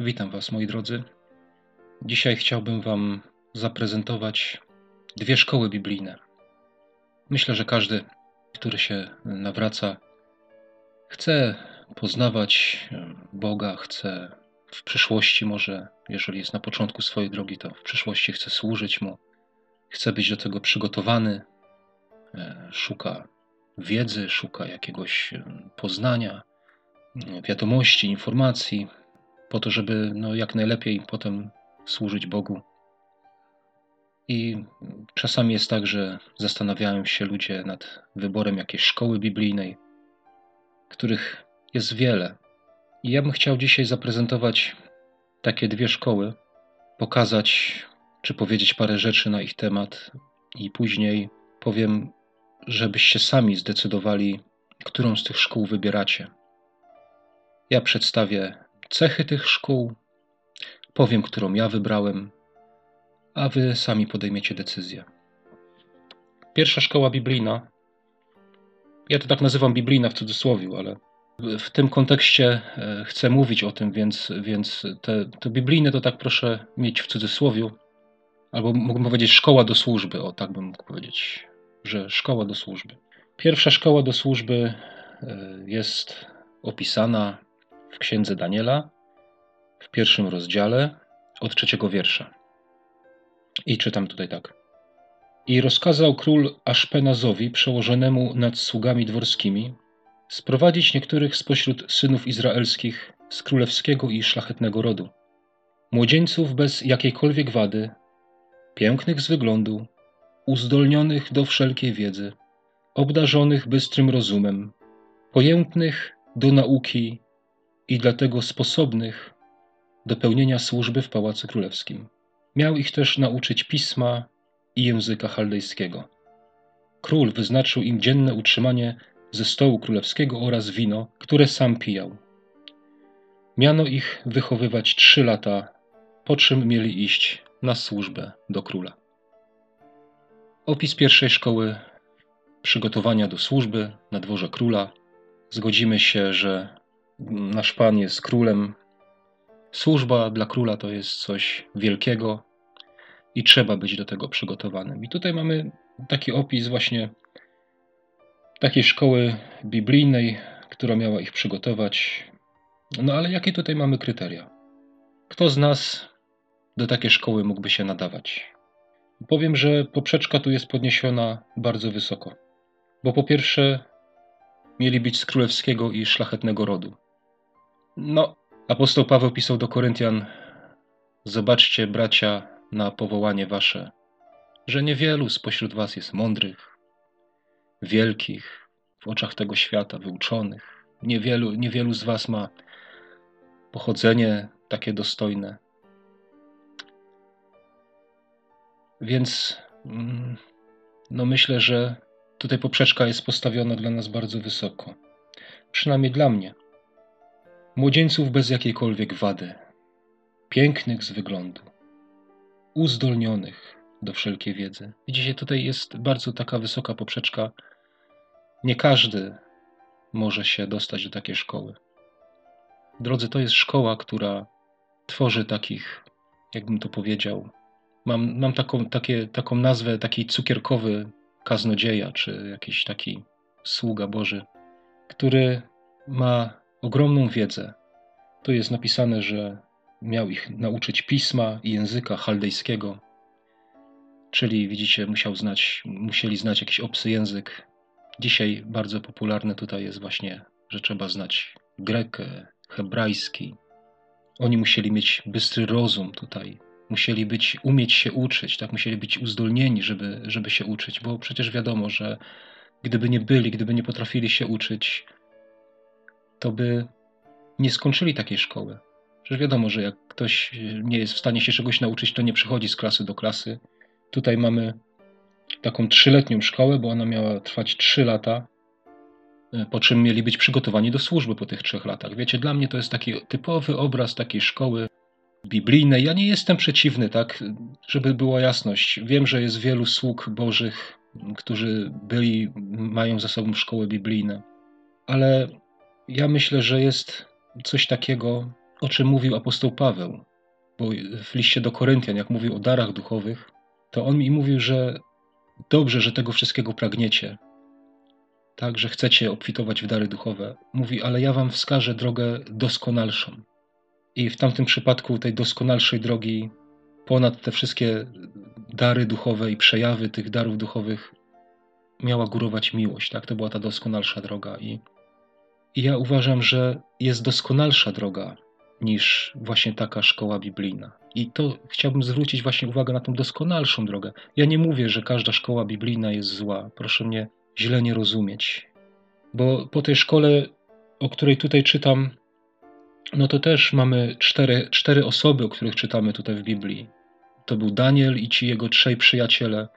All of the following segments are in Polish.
Witam Was, moi drodzy. Dzisiaj chciałbym Wam zaprezentować dwie szkoły biblijne. Myślę, że każdy, który się nawraca, chce poznawać Boga, chce w przyszłości, może jeżeli jest na początku swojej drogi, to w przyszłości chce służyć Mu, chce być do tego przygotowany, e, szuka wiedzy, szuka jakiegoś e, poznania, wiadomości, informacji po to, żeby no, jak najlepiej potem służyć Bogu. I czasami jest tak, że zastanawiają się ludzie nad wyborem jakiejś szkoły biblijnej, których jest wiele. I ja bym chciał dzisiaj zaprezentować takie dwie szkoły, pokazać czy powiedzieć parę rzeczy na ich temat, i później powiem, żebyście sami zdecydowali, którą z tych szkół wybieracie. Ja przedstawię cechy tych szkół, powiem, którą ja wybrałem, a wy sami podejmiecie decyzję. Pierwsza szkoła biblijna, ja to tak nazywam biblijna w cudzysłowie, ale w tym kontekście e, chcę mówić o tym, więc, więc te, to biblijne to tak proszę mieć w cudzysłowie, albo mógłbym powiedzieć szkoła do służby, o tak bym mógł powiedzieć, że szkoła do służby. Pierwsza szkoła do służby e, jest opisana w księdze Daniela w pierwszym rozdziale od trzeciego wiersza. I czytam tutaj tak. I rozkazał król Aszpenazowi, przełożonemu nad sługami dworskimi, sprowadzić niektórych spośród synów izraelskich z królewskiego i szlachetnego rodu, młodzieńców bez jakiejkolwiek wady, pięknych z wyglądu, uzdolnionych do wszelkiej wiedzy, obdarzonych bystrym rozumem, pojętnych do nauki i dlatego sposobnych do pełnienia służby w Pałacu Królewskim. Miał ich też nauczyć pisma i języka chaldejskiego. Król wyznaczył im dzienne utrzymanie ze stołu królewskiego oraz wino, które sam pijał. Miano ich wychowywać trzy lata, po czym mieli iść na służbę do króla. Opis pierwszej szkoły przygotowania do służby na dworze króla. Zgodzimy się, że nasz Pan jest królem. Służba dla króla to jest coś wielkiego i trzeba być do tego przygotowanym. I tutaj mamy taki opis właśnie takiej szkoły biblijnej, która miała ich przygotować. No ale jakie tutaj mamy kryteria? Kto z nas do takiej szkoły mógłby się nadawać? Powiem, że poprzeczka tu jest podniesiona bardzo wysoko. Bo po pierwsze, mieli być z królewskiego i szlachetnego rodu. No, apostoł Paweł pisał do Koryntian: Zobaczcie, bracia, na powołanie wasze, że niewielu spośród was jest mądrych, wielkich w oczach tego świata, wyuczonych. Niewielu, niewielu z was ma pochodzenie takie dostojne. Więc mm, no myślę, że tutaj poprzeczka jest postawiona dla nas bardzo wysoko. Przynajmniej dla mnie. Młodzieńców bez jakiejkolwiek wady, pięknych z wyglądu, uzdolnionych do wszelkiej wiedzy. Widzicie, tutaj jest bardzo taka wysoka poprzeczka. Nie każdy może się dostać do takiej szkoły. Drodzy, to jest szkoła, która tworzy takich, jakbym to powiedział, mam, mam taką, takie, taką nazwę, taki cukierkowy kaznodzieja, czy jakiś taki sługa Boży, który ma ogromną wiedzę. Tu jest napisane, że miał ich nauczyć pisma i języka chaldejskiego, czyli widzicie, musiał znać, musieli znać jakiś obcy język. Dzisiaj bardzo popularne tutaj jest właśnie, że trzeba znać grekę, hebrajski. Oni musieli mieć bystry rozum tutaj, musieli być, umieć się uczyć, tak, musieli być uzdolnieni, żeby, żeby się uczyć, bo przecież wiadomo, że gdyby nie byli, gdyby nie potrafili się uczyć, to by nie skończyli takiej szkoły. Przecież wiadomo, że jak ktoś nie jest w stanie się czegoś nauczyć, to nie przychodzi z klasy do klasy. Tutaj mamy taką trzyletnią szkołę, bo ona miała trwać trzy lata, e, po czym mieli być przygotowani do służby po tych trzech latach. Wiecie, dla mnie to jest taki typowy obraz takiej szkoły biblijnej. Ja nie jestem przeciwny, tak, żeby była jasność. Wiem, że jest wielu sług bożych, którzy byli, mają za sobą szkoły biblijne, ale ja myślę, że jest coś takiego o czym mówił apostoł Paweł, bo w liście do Koryntian, jak mówił o darach duchowych, to on mi mówił, że dobrze, że tego wszystkiego pragniecie, tak, że chcecie obfitować w dary duchowe. Mówi, ale ja wam wskażę drogę doskonalszą. I w tamtym przypadku tej doskonalszej drogi, ponad te wszystkie dary duchowe i przejawy tych darów duchowych, miała górować miłość. Tak, to była ta doskonalsza droga. I, i ja uważam, że jest doskonalsza droga niż właśnie taka szkoła biblijna. I to chciałbym zwrócić właśnie uwagę na tą doskonalszą drogę. Ja nie mówię, że każda szkoła biblijna jest zła. Proszę mnie źle nie rozumieć. Bo po tej szkole, o której tutaj czytam, no to też mamy cztery, cztery osoby, o których czytamy tutaj w Biblii. To był Daniel i ci jego trzej przyjaciele.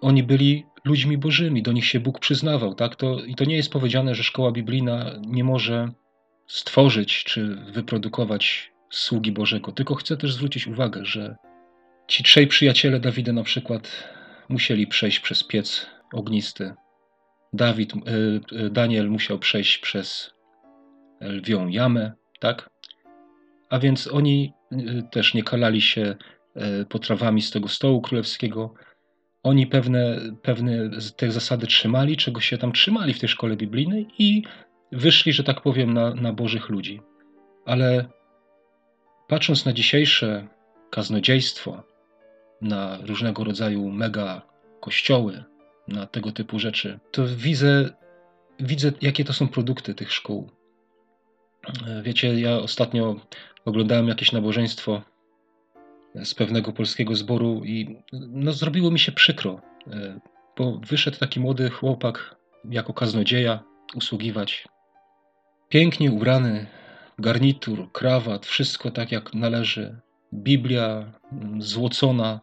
Oni byli ludźmi bożymi, do nich się Bóg przyznawał. Tak? To, I to nie jest powiedziane, że szkoła biblijna nie może stworzyć czy wyprodukować sługi Bożego, tylko chcę też zwrócić uwagę, że ci trzej przyjaciele Dawida na przykład musieli przejść przez piec ognisty. Dawid, e, e, Daniel musiał przejść przez lwią jamę, tak? A więc oni e, też nie kalali się potrawami z tego stołu królewskiego. Oni pewne, pewne te zasady trzymali, czego się tam trzymali w tej szkole biblijnej i wyszli, że tak powiem, na, na bożych ludzi. Ale patrząc na dzisiejsze kaznodziejstwo, na różnego rodzaju mega kościoły, na tego typu rzeczy, to widzę, widzę jakie to są produkty tych szkół. Wiecie, ja ostatnio oglądałem jakieś nabożeństwo z pewnego polskiego zboru i no, zrobiło mi się przykro, bo wyszedł taki młody chłopak jako kaznodzieja usługiwać Pięknie ubrany, garnitur, krawat, wszystko tak jak należy. Biblia mm, złocona,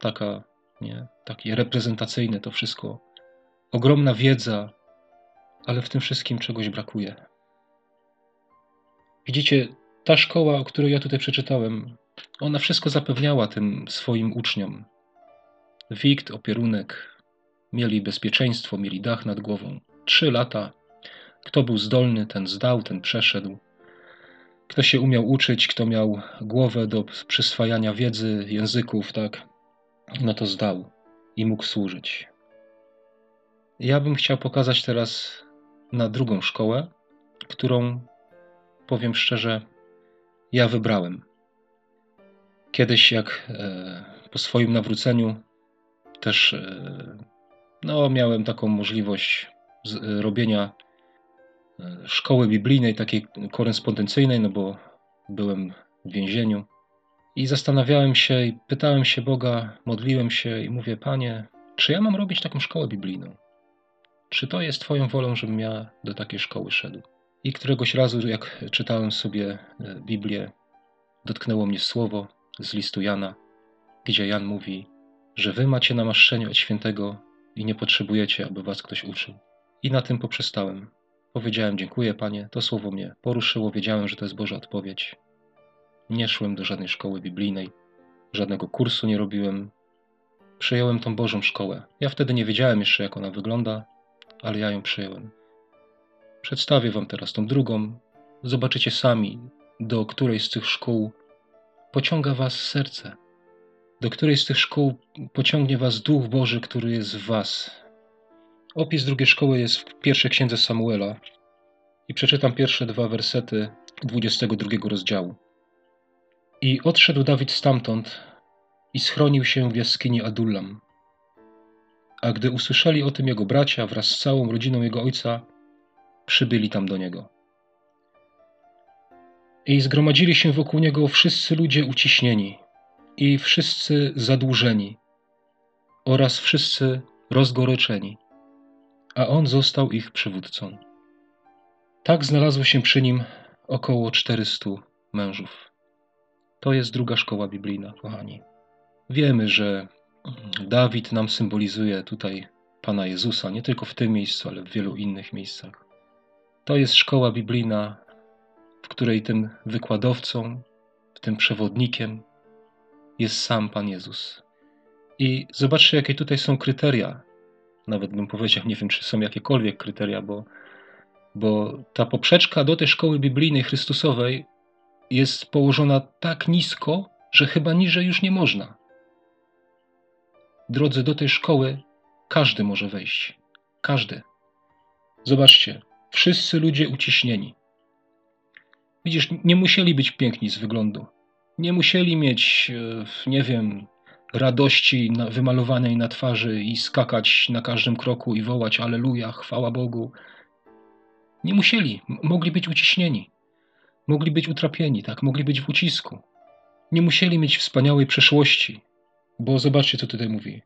taka, nie, takie reprezentacyjne to wszystko. Ogromna wiedza, ale w tym wszystkim czegoś brakuje. Widzicie, ta szkoła, o której ja tutaj przeczytałem, ona wszystko zapewniała tym swoim uczniom. Wikt, opierunek, mieli bezpieczeństwo, mieli dach nad głową. Trzy lata kto był zdolny, ten zdał, ten przeszedł. Kto się umiał uczyć, kto miał głowę do przyswajania wiedzy, języków, tak, no to zdał i mógł służyć. Ja bym chciał pokazać teraz na drugą szkołę, którą, powiem szczerze, ja wybrałem. Kiedyś, jak e, po swoim nawróceniu, też e, no, miałem taką możliwość e, robienia szkoły biblijnej, takiej korespondencyjnej, no bo byłem w więzieniu. I zastanawiałem się i pytałem się Boga, modliłem się i mówię, Panie, czy ja mam robić taką szkołę biblijną? Czy to jest Twoją wolą, żebym ja do takiej szkoły szedł? I któregoś razu, jak czytałem sobie Biblię, dotknęło mnie słowo z listu Jana, gdzie Jan mówi, że wy macie namaszczenie od świętego i nie potrzebujecie, aby was ktoś uczył. I na tym poprzestałem. Powiedziałem dziękuję, panie, to słowo mnie poruszyło, wiedziałem, że to jest Boża odpowiedź. Nie szłem do żadnej szkoły biblijnej, żadnego kursu nie robiłem. Przyjąłem tą Bożą szkołę. Ja wtedy nie wiedziałem jeszcze, jak ona wygląda, ale ja ją przyjąłem. Przedstawię wam teraz tą drugą. Zobaczycie sami, do której z tych szkół pociąga was serce. Do której z tych szkół pociągnie was Duch Boży, który jest w was, Opis drugiej szkoły jest w pierwszej księdze Samuela i przeczytam pierwsze dwa wersety 22 rozdziału. I odszedł Dawid stamtąd i schronił się w jaskini Adullam. A gdy usłyszeli o tym jego bracia wraz z całą rodziną jego ojca, przybyli tam do niego. I zgromadzili się wokół niego wszyscy ludzie uciśnieni i wszyscy zadłużeni oraz wszyscy rozgoryczeni a on został ich przywódcą. Tak znalazło się przy nim około 400 mężów. To jest druga szkoła biblijna, kochani. Wiemy, że Dawid nam symbolizuje tutaj Pana Jezusa, nie tylko w tym miejscu, ale w wielu innych miejscach. To jest szkoła biblijna, w której tym wykładowcą, tym przewodnikiem jest sam Pan Jezus. I zobaczcie, jakie tutaj są kryteria nawet bym powiedział, nie wiem, czy są jakiekolwiek kryteria, bo, bo ta poprzeczka do tej szkoły biblijnej Chrystusowej jest położona tak nisko, że chyba niżej już nie można. Drodzy, do tej szkoły każdy może wejść. Każdy. Zobaczcie, wszyscy ludzie uciśnieni. Widzisz, nie musieli być piękni z wyglądu. Nie musieli mieć, e, nie wiem, radości wymalowanej na twarzy i skakać na każdym kroku i wołać Aleluja, chwała Bogu. Nie musieli, mogli być uciśnieni, mogli być utrapieni, tak, mogli być w ucisku. Nie musieli mieć wspaniałej przeszłości, bo zobaczcie, co tutaj mówi,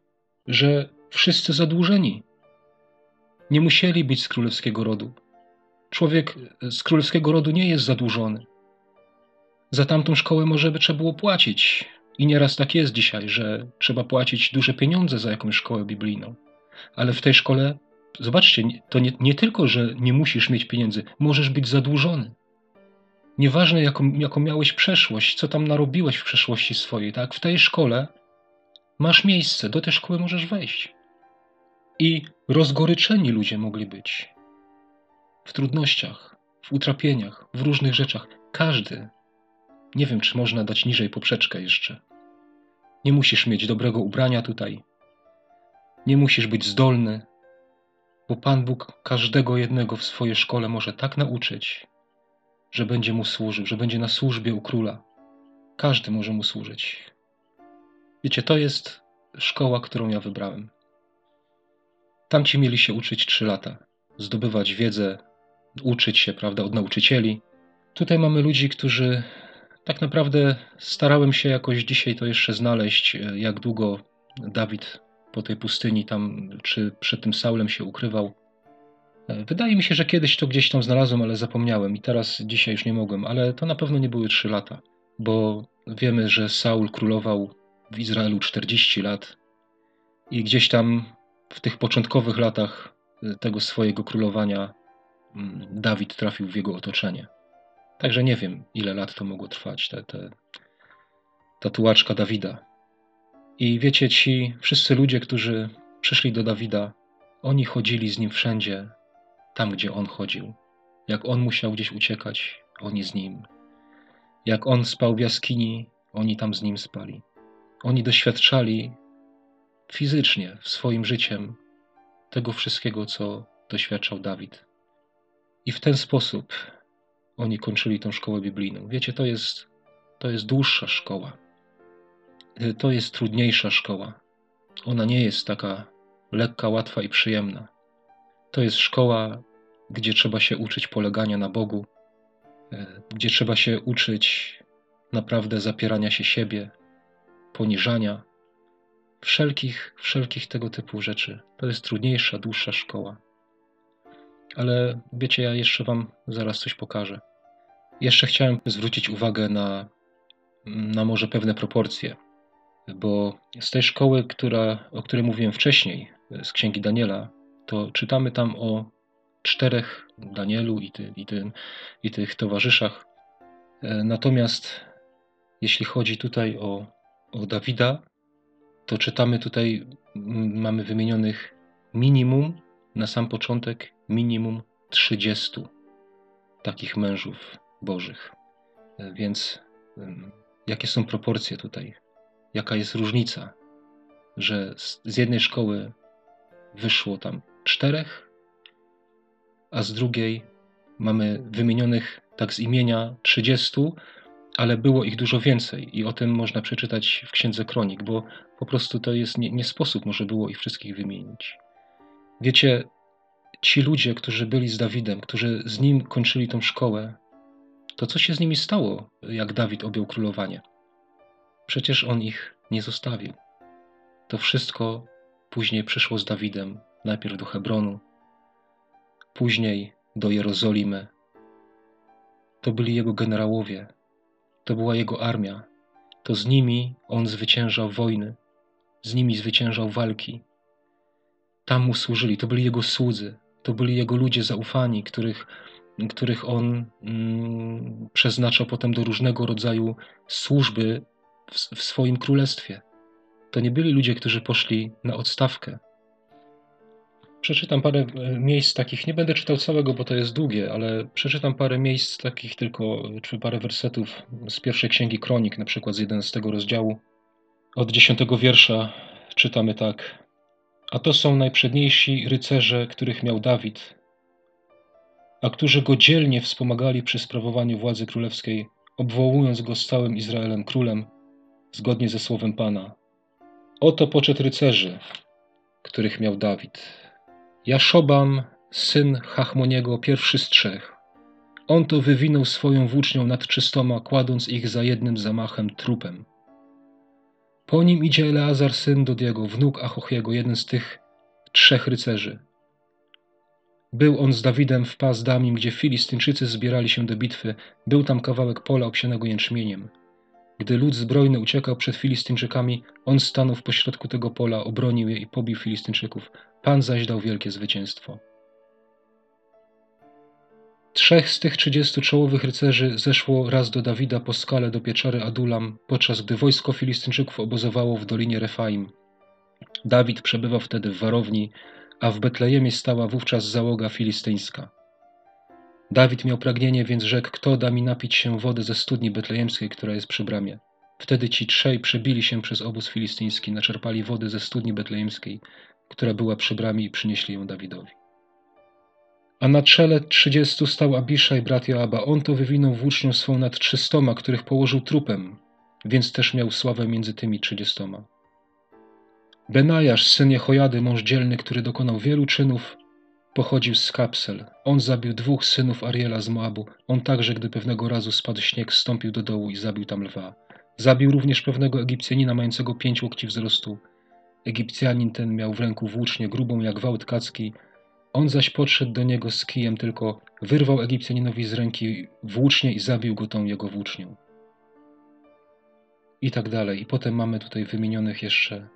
że wszyscy zadłużeni. Nie musieli być z królewskiego rodu. Człowiek z królewskiego rodu nie jest zadłużony. Za tamtą szkołę może by trzeba było płacić. I nieraz tak jest dzisiaj, że trzeba płacić duże pieniądze za jakąś szkołę biblijną. Ale w tej szkole, zobaczcie, to nie, nie tylko, że nie musisz mieć pieniędzy, możesz być zadłużony. Nieważne, jaką, jaką miałeś przeszłość, co tam narobiłeś w przeszłości swojej, tak? W tej szkole masz miejsce, do tej szkoły możesz wejść. I rozgoryczeni ludzie mogli być w trudnościach, w utrapieniach, w różnych rzeczach. Każdy. Nie wiem, czy można dać niżej poprzeczkę jeszcze. Nie musisz mieć dobrego ubrania tutaj. Nie musisz być zdolny, bo Pan Bóg każdego jednego w swojej szkole może tak nauczyć, że będzie mu służył, że będzie na służbie u króla. Każdy może mu służyć. Wiecie, to jest szkoła, którą ja wybrałem. Tamci mieli się uczyć trzy lata, zdobywać wiedzę, uczyć się, prawda, od nauczycieli. Tutaj mamy ludzi, którzy tak naprawdę starałem się jakoś dzisiaj to jeszcze znaleźć, jak długo Dawid po tej pustyni tam, czy przed tym Saulem się ukrywał. Wydaje mi się, że kiedyś to gdzieś tam znalazłem, ale zapomniałem i teraz dzisiaj już nie mogłem, ale to na pewno nie były trzy lata, bo wiemy, że Saul królował w Izraelu 40 lat i gdzieś tam w tych początkowych latach tego swojego królowania Dawid trafił w jego otoczenie. Także nie wiem, ile lat to mogło trwać, te, te, ta tułaczka Dawida. I wiecie, ci wszyscy ludzie, którzy przyszli do Dawida, oni chodzili z nim wszędzie, tam gdzie on chodził. Jak on musiał gdzieś uciekać, oni z nim. Jak on spał w jaskini, oni tam z nim spali. Oni doświadczali fizycznie, w swoim życiem, tego wszystkiego, co doświadczał Dawid. I w ten sposób oni kończyli tą szkołę biblijną. Wiecie, to jest, to jest dłuższa szkoła. To jest trudniejsza szkoła. Ona nie jest taka lekka, łatwa i przyjemna. To jest szkoła, gdzie trzeba się uczyć polegania na Bogu, e, gdzie trzeba się uczyć naprawdę zapierania się siebie, poniżania, wszelkich, wszelkich tego typu rzeczy. To jest trudniejsza, dłuższa szkoła. Ale wiecie, ja jeszcze Wam zaraz coś pokażę. Jeszcze chciałem zwrócić uwagę na, na może pewne proporcje, bo z tej szkoły, która, o której mówiłem wcześniej, z księgi Daniela, to czytamy tam o czterech Danielu i, ty, i, i tych towarzyszach. E, natomiast jeśli chodzi tutaj o, o Dawida, to czytamy tutaj, mamy wymienionych minimum, na sam początek, minimum 30 takich mężów bożych. E, więc jakie są proporcje tutaj? Jaka jest różnica, że z jednej szkoły wyszło tam czterech, a z drugiej mamy wymienionych tak z imienia 30, ale było ich dużo więcej i o tym można przeczytać w Księdze Kronik, bo po prostu to jest nie, nie sposób może było ich wszystkich wymienić. Wiecie, ci ludzie, którzy byli z Dawidem, którzy z nim kończyli tą szkołę, to co się z nimi stało, jak Dawid objął królowanie? Przecież on ich nie zostawił. To wszystko później przyszło z Dawidem, najpierw do Hebronu, później do Jerozolimy. To byli jego generałowie, to była jego armia. To z nimi on zwyciężał wojny, z nimi zwyciężał walki. Tam mu służyli, to byli jego słudzy, to byli jego ludzie zaufani, których, których on mm, przeznaczał potem do różnego rodzaju służby w, w swoim królestwie. To nie byli ludzie, którzy poszli na odstawkę. Przeczytam parę e, miejsc takich, nie będę czytał całego, bo to jest długie, ale przeczytam parę miejsc takich tylko, czy parę wersetów z pierwszej księgi Kronik, na przykład z 11 rozdziału. Od 10 wiersza czytamy tak. A to są najprzedniejsi rycerze, których miał Dawid, a którzy go dzielnie wspomagali przy sprawowaniu władzy królewskiej, obwołując go z całym Izraelem królem, zgodnie ze słowem Pana. Oto poczet rycerzy, których miał Dawid. Jaszobam, syn Hachmoniego, pierwszy z trzech. On to wywinął swoją włócznią nad czystoma, kładąc ich za jednym zamachem trupem. Po nim idzie Eleazar, syn Dodiego, wnuk Achochiego, jeden z tych trzech rycerzy. Był on z Dawidem w pas Damim, gdzie Filistyńczycy zbierali się do bitwy. Był tam kawałek pola obsianego jęczmieniem. Gdy lud zbrojny uciekał przed Filistyńczykami, on stanął w pośrodku tego pola, obronił je i pobił Filistyńczyków. Pan zaś dał wielkie zwycięstwo. Trzech z tych trzydziestu czołowych rycerzy zeszło raz do Dawida po skale do pieczary Adulam, podczas gdy wojsko Filistyńczyków obozowało w dolinie Refaim. Dawid przebywał wtedy w warowni, a w Betlejemie stała wówczas załoga filistyńska. Dawid miał pragnienie, więc rzekł, kto da mi napić się wody ze studni betlejemskiej, która jest przy bramie. Wtedy ci trzej przebili się przez obóz filistyński, naczerpali wody ze studni betlejemskiej, która była przy bramie i przynieśli ją Dawidowi. A na czele trzydziestu stał Abiszaj, brat Joaba. On to wywinął włócznią swą nad trzystoma, których położył trupem, więc też miał sławę między tymi trzydziestoma. Benajasz, syn Jehojady, mąż dzielny, który dokonał wielu czynów, pochodził z Kapsel. On zabił dwóch synów Ariela z Moabu. On także, gdy pewnego razu spadł śnieg, wstąpił do dołu i zabił tam lwa. Zabił również pewnego Egipcjanina mającego pięć łokci wzrostu. Egipcjanin ten miał w ręku włócznię grubą jak wałt kacki. On zaś podszedł do niego z kijem, tylko wyrwał Egipcjaninowi z ręki włócznię i zabił go tą jego włócznią. I tak dalej. I potem mamy tutaj wymienionych jeszcze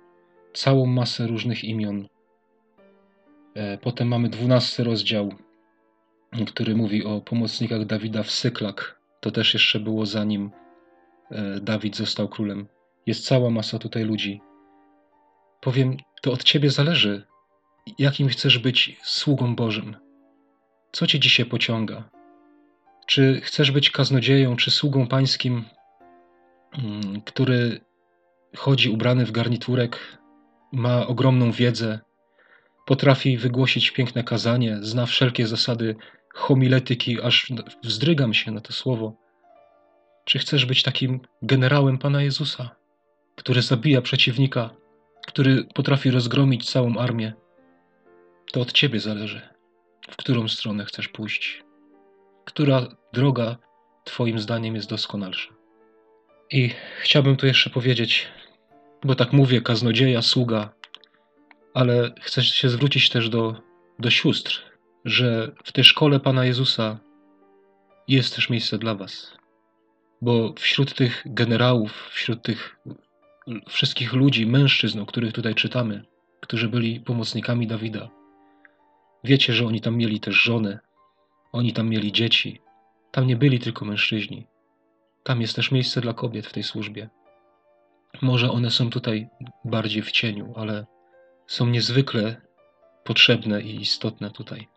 całą masę różnych imion. E, potem mamy dwunasty rozdział, który mówi o pomocnikach Dawida w Syklak. To też jeszcze było zanim e, Dawid został królem. Jest cała masa tutaj ludzi. Powiem, to od ciebie zależy, jakim chcesz być sługą Bożym. Co cię dzisiaj pociąga? Czy chcesz być kaznodzieją, czy sługą pańskim, mm, który chodzi ubrany w garniturek, ma ogromną wiedzę, potrafi wygłosić piękne kazanie, zna wszelkie zasady homiletyki, aż wzdrygam się na to słowo. Czy chcesz być takim generałem Pana Jezusa, który zabija przeciwnika, który potrafi rozgromić całą armię? To od Ciebie zależy, w którą stronę chcesz pójść, która droga Twoim zdaniem jest doskonalsza. I chciałbym tu jeszcze powiedzieć, bo tak mówię, kaznodzieja, sługa, ale chcę się zwrócić też do, do sióstr, że w tej szkole Pana Jezusa jest też miejsce dla Was. Bo wśród tych generałów, wśród tych wszystkich ludzi, mężczyzn, o których tutaj czytamy, którzy byli pomocnikami Dawida, wiecie, że oni tam mieli też żony, oni tam mieli dzieci. Tam nie byli tylko mężczyźni. Tam jest też miejsce dla kobiet w tej służbie. Może one są tutaj bardziej w cieniu, ale są niezwykle potrzebne i istotne tutaj.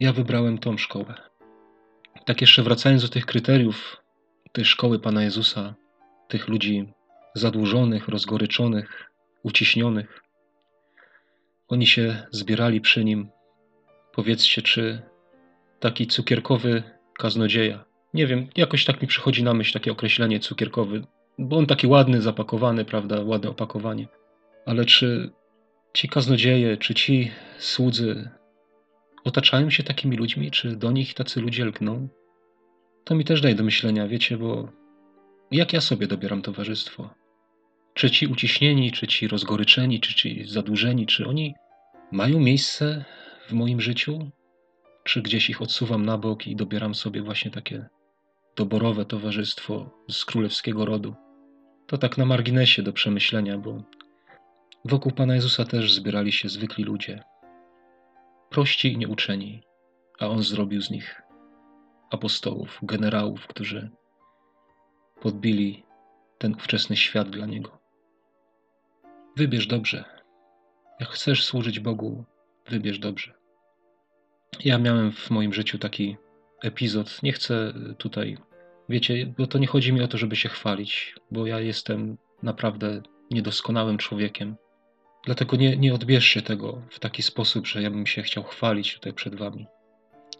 Ja wybrałem tą szkołę. Tak jeszcze wracając do tych kryteriów tej szkoły Pana Jezusa, tych ludzi zadłużonych, rozgoryczonych, uciśnionych. Oni się zbierali przy nim. Powiedzcie, czy taki cukierkowy kaznodzieja, nie wiem, jakoś tak mi przychodzi na myśl takie określenie cukierkowy, bo on taki ładny, zapakowany, prawda, ładne opakowanie. Ale czy ci kaznodzieje, czy ci słudzy otaczają się takimi ludźmi, czy do nich tacy ludzie lgną? To mi też daje do myślenia, wiecie, bo jak ja sobie dobieram towarzystwo? Czy ci uciśnieni, czy ci rozgoryczeni, czy ci zadłużeni, czy oni mają miejsce w moim życiu? Czy gdzieś ich odsuwam na bok i dobieram sobie właśnie takie doborowe towarzystwo z królewskiego rodu? To tak na marginesie do przemyślenia, bo wokół Pana Jezusa też zbierali się zwykli ludzie, prości i nieuczeni, a On zrobił z nich apostołów, generałów, którzy podbili ten ówczesny świat dla Niego. Wybierz dobrze. Jak chcesz służyć Bogu, wybierz dobrze. Ja miałem w moim życiu taki epizod. Nie chcę tutaj, wiecie, bo to nie chodzi mi o to, żeby się chwalić, bo ja jestem naprawdę niedoskonałym człowiekiem. Dlatego nie, nie odbierzcie tego w taki sposób, że ja bym się chciał chwalić tutaj przed wami.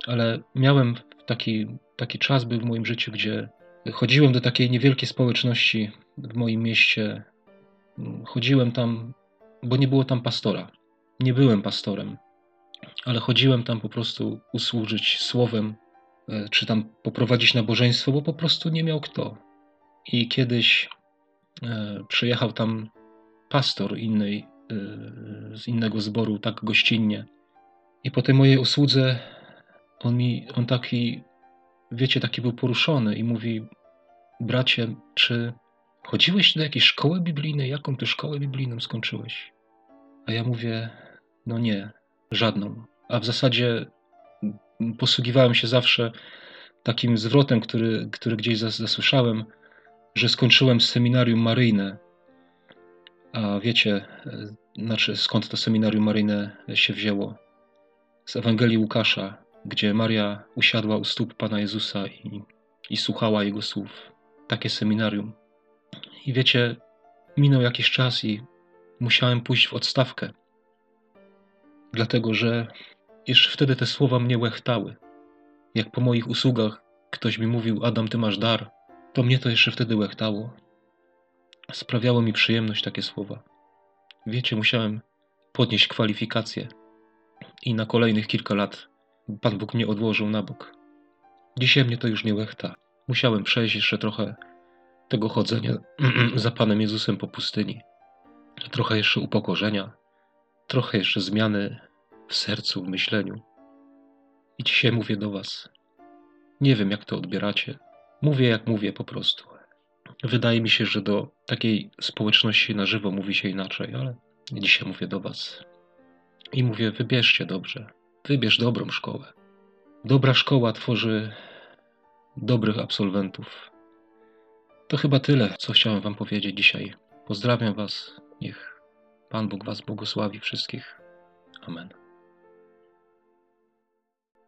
Ale miałem taki, taki czas był w moim życiu, gdzie chodziłem do takiej niewielkiej społeczności w moim mieście. Chodziłem tam, bo nie było tam pastora. Nie byłem pastorem, ale chodziłem tam po prostu usłużyć słowem, e, czy tam poprowadzić nabożeństwo, bo po prostu nie miał kto. I kiedyś e, przyjechał tam pastor innej, e, z innego zboru, tak gościnnie. I po tej mojej usłudze on mi, on taki, wiecie, taki był poruszony i mówi, bracie, czy chodziłeś do jakiejś szkoły biblijnej? Jaką ty szkołę biblijną skończyłeś? A ja mówię, no nie, żadną. A w zasadzie posługiwałem się zawsze takim zwrotem, który, który gdzieś zasłyszałem, że skończyłem seminarium maryjne. A wiecie, e, znaczy skąd to seminarium maryjne się wzięło? Z Ewangelii Łukasza, gdzie Maria usiadła u stóp Pana Jezusa i, i słuchała Jego słów. Takie seminarium. I wiecie, minął jakiś czas i musiałem pójść w odstawkę, dlatego że jeszcze wtedy te słowa mnie łechtały. Jak po moich usługach ktoś mi mówił: Adam, ty masz dar, to mnie to jeszcze wtedy łechtało. Sprawiało mi przyjemność takie słowa. Wiecie, musiałem podnieść kwalifikacje i na kolejnych kilka lat Pan Bóg mnie odłożył na bok. Dzisiaj mnie to już nie łechta. Musiałem przejść jeszcze trochę tego chodzenia za Panem Jezusem po pustyni. Trochę jeszcze upokorzenia, trochę jeszcze zmiany w sercu, w myśleniu. I dzisiaj mówię do Was. Nie wiem, jak to odbieracie. Mówię, jak mówię po prostu. Wydaje mi się, że do takiej społeczności na żywo mówi się inaczej, ale dzisiaj mówię do Was. I mówię, wybierzcie dobrze. Wybierz dobrą szkołę. Dobra szkoła tworzy dobrych absolwentów. To chyba tyle, co chciałem Wam powiedzieć dzisiaj. Pozdrawiam Was. Niech Pan Bóg Was błogosławi wszystkich. Amen.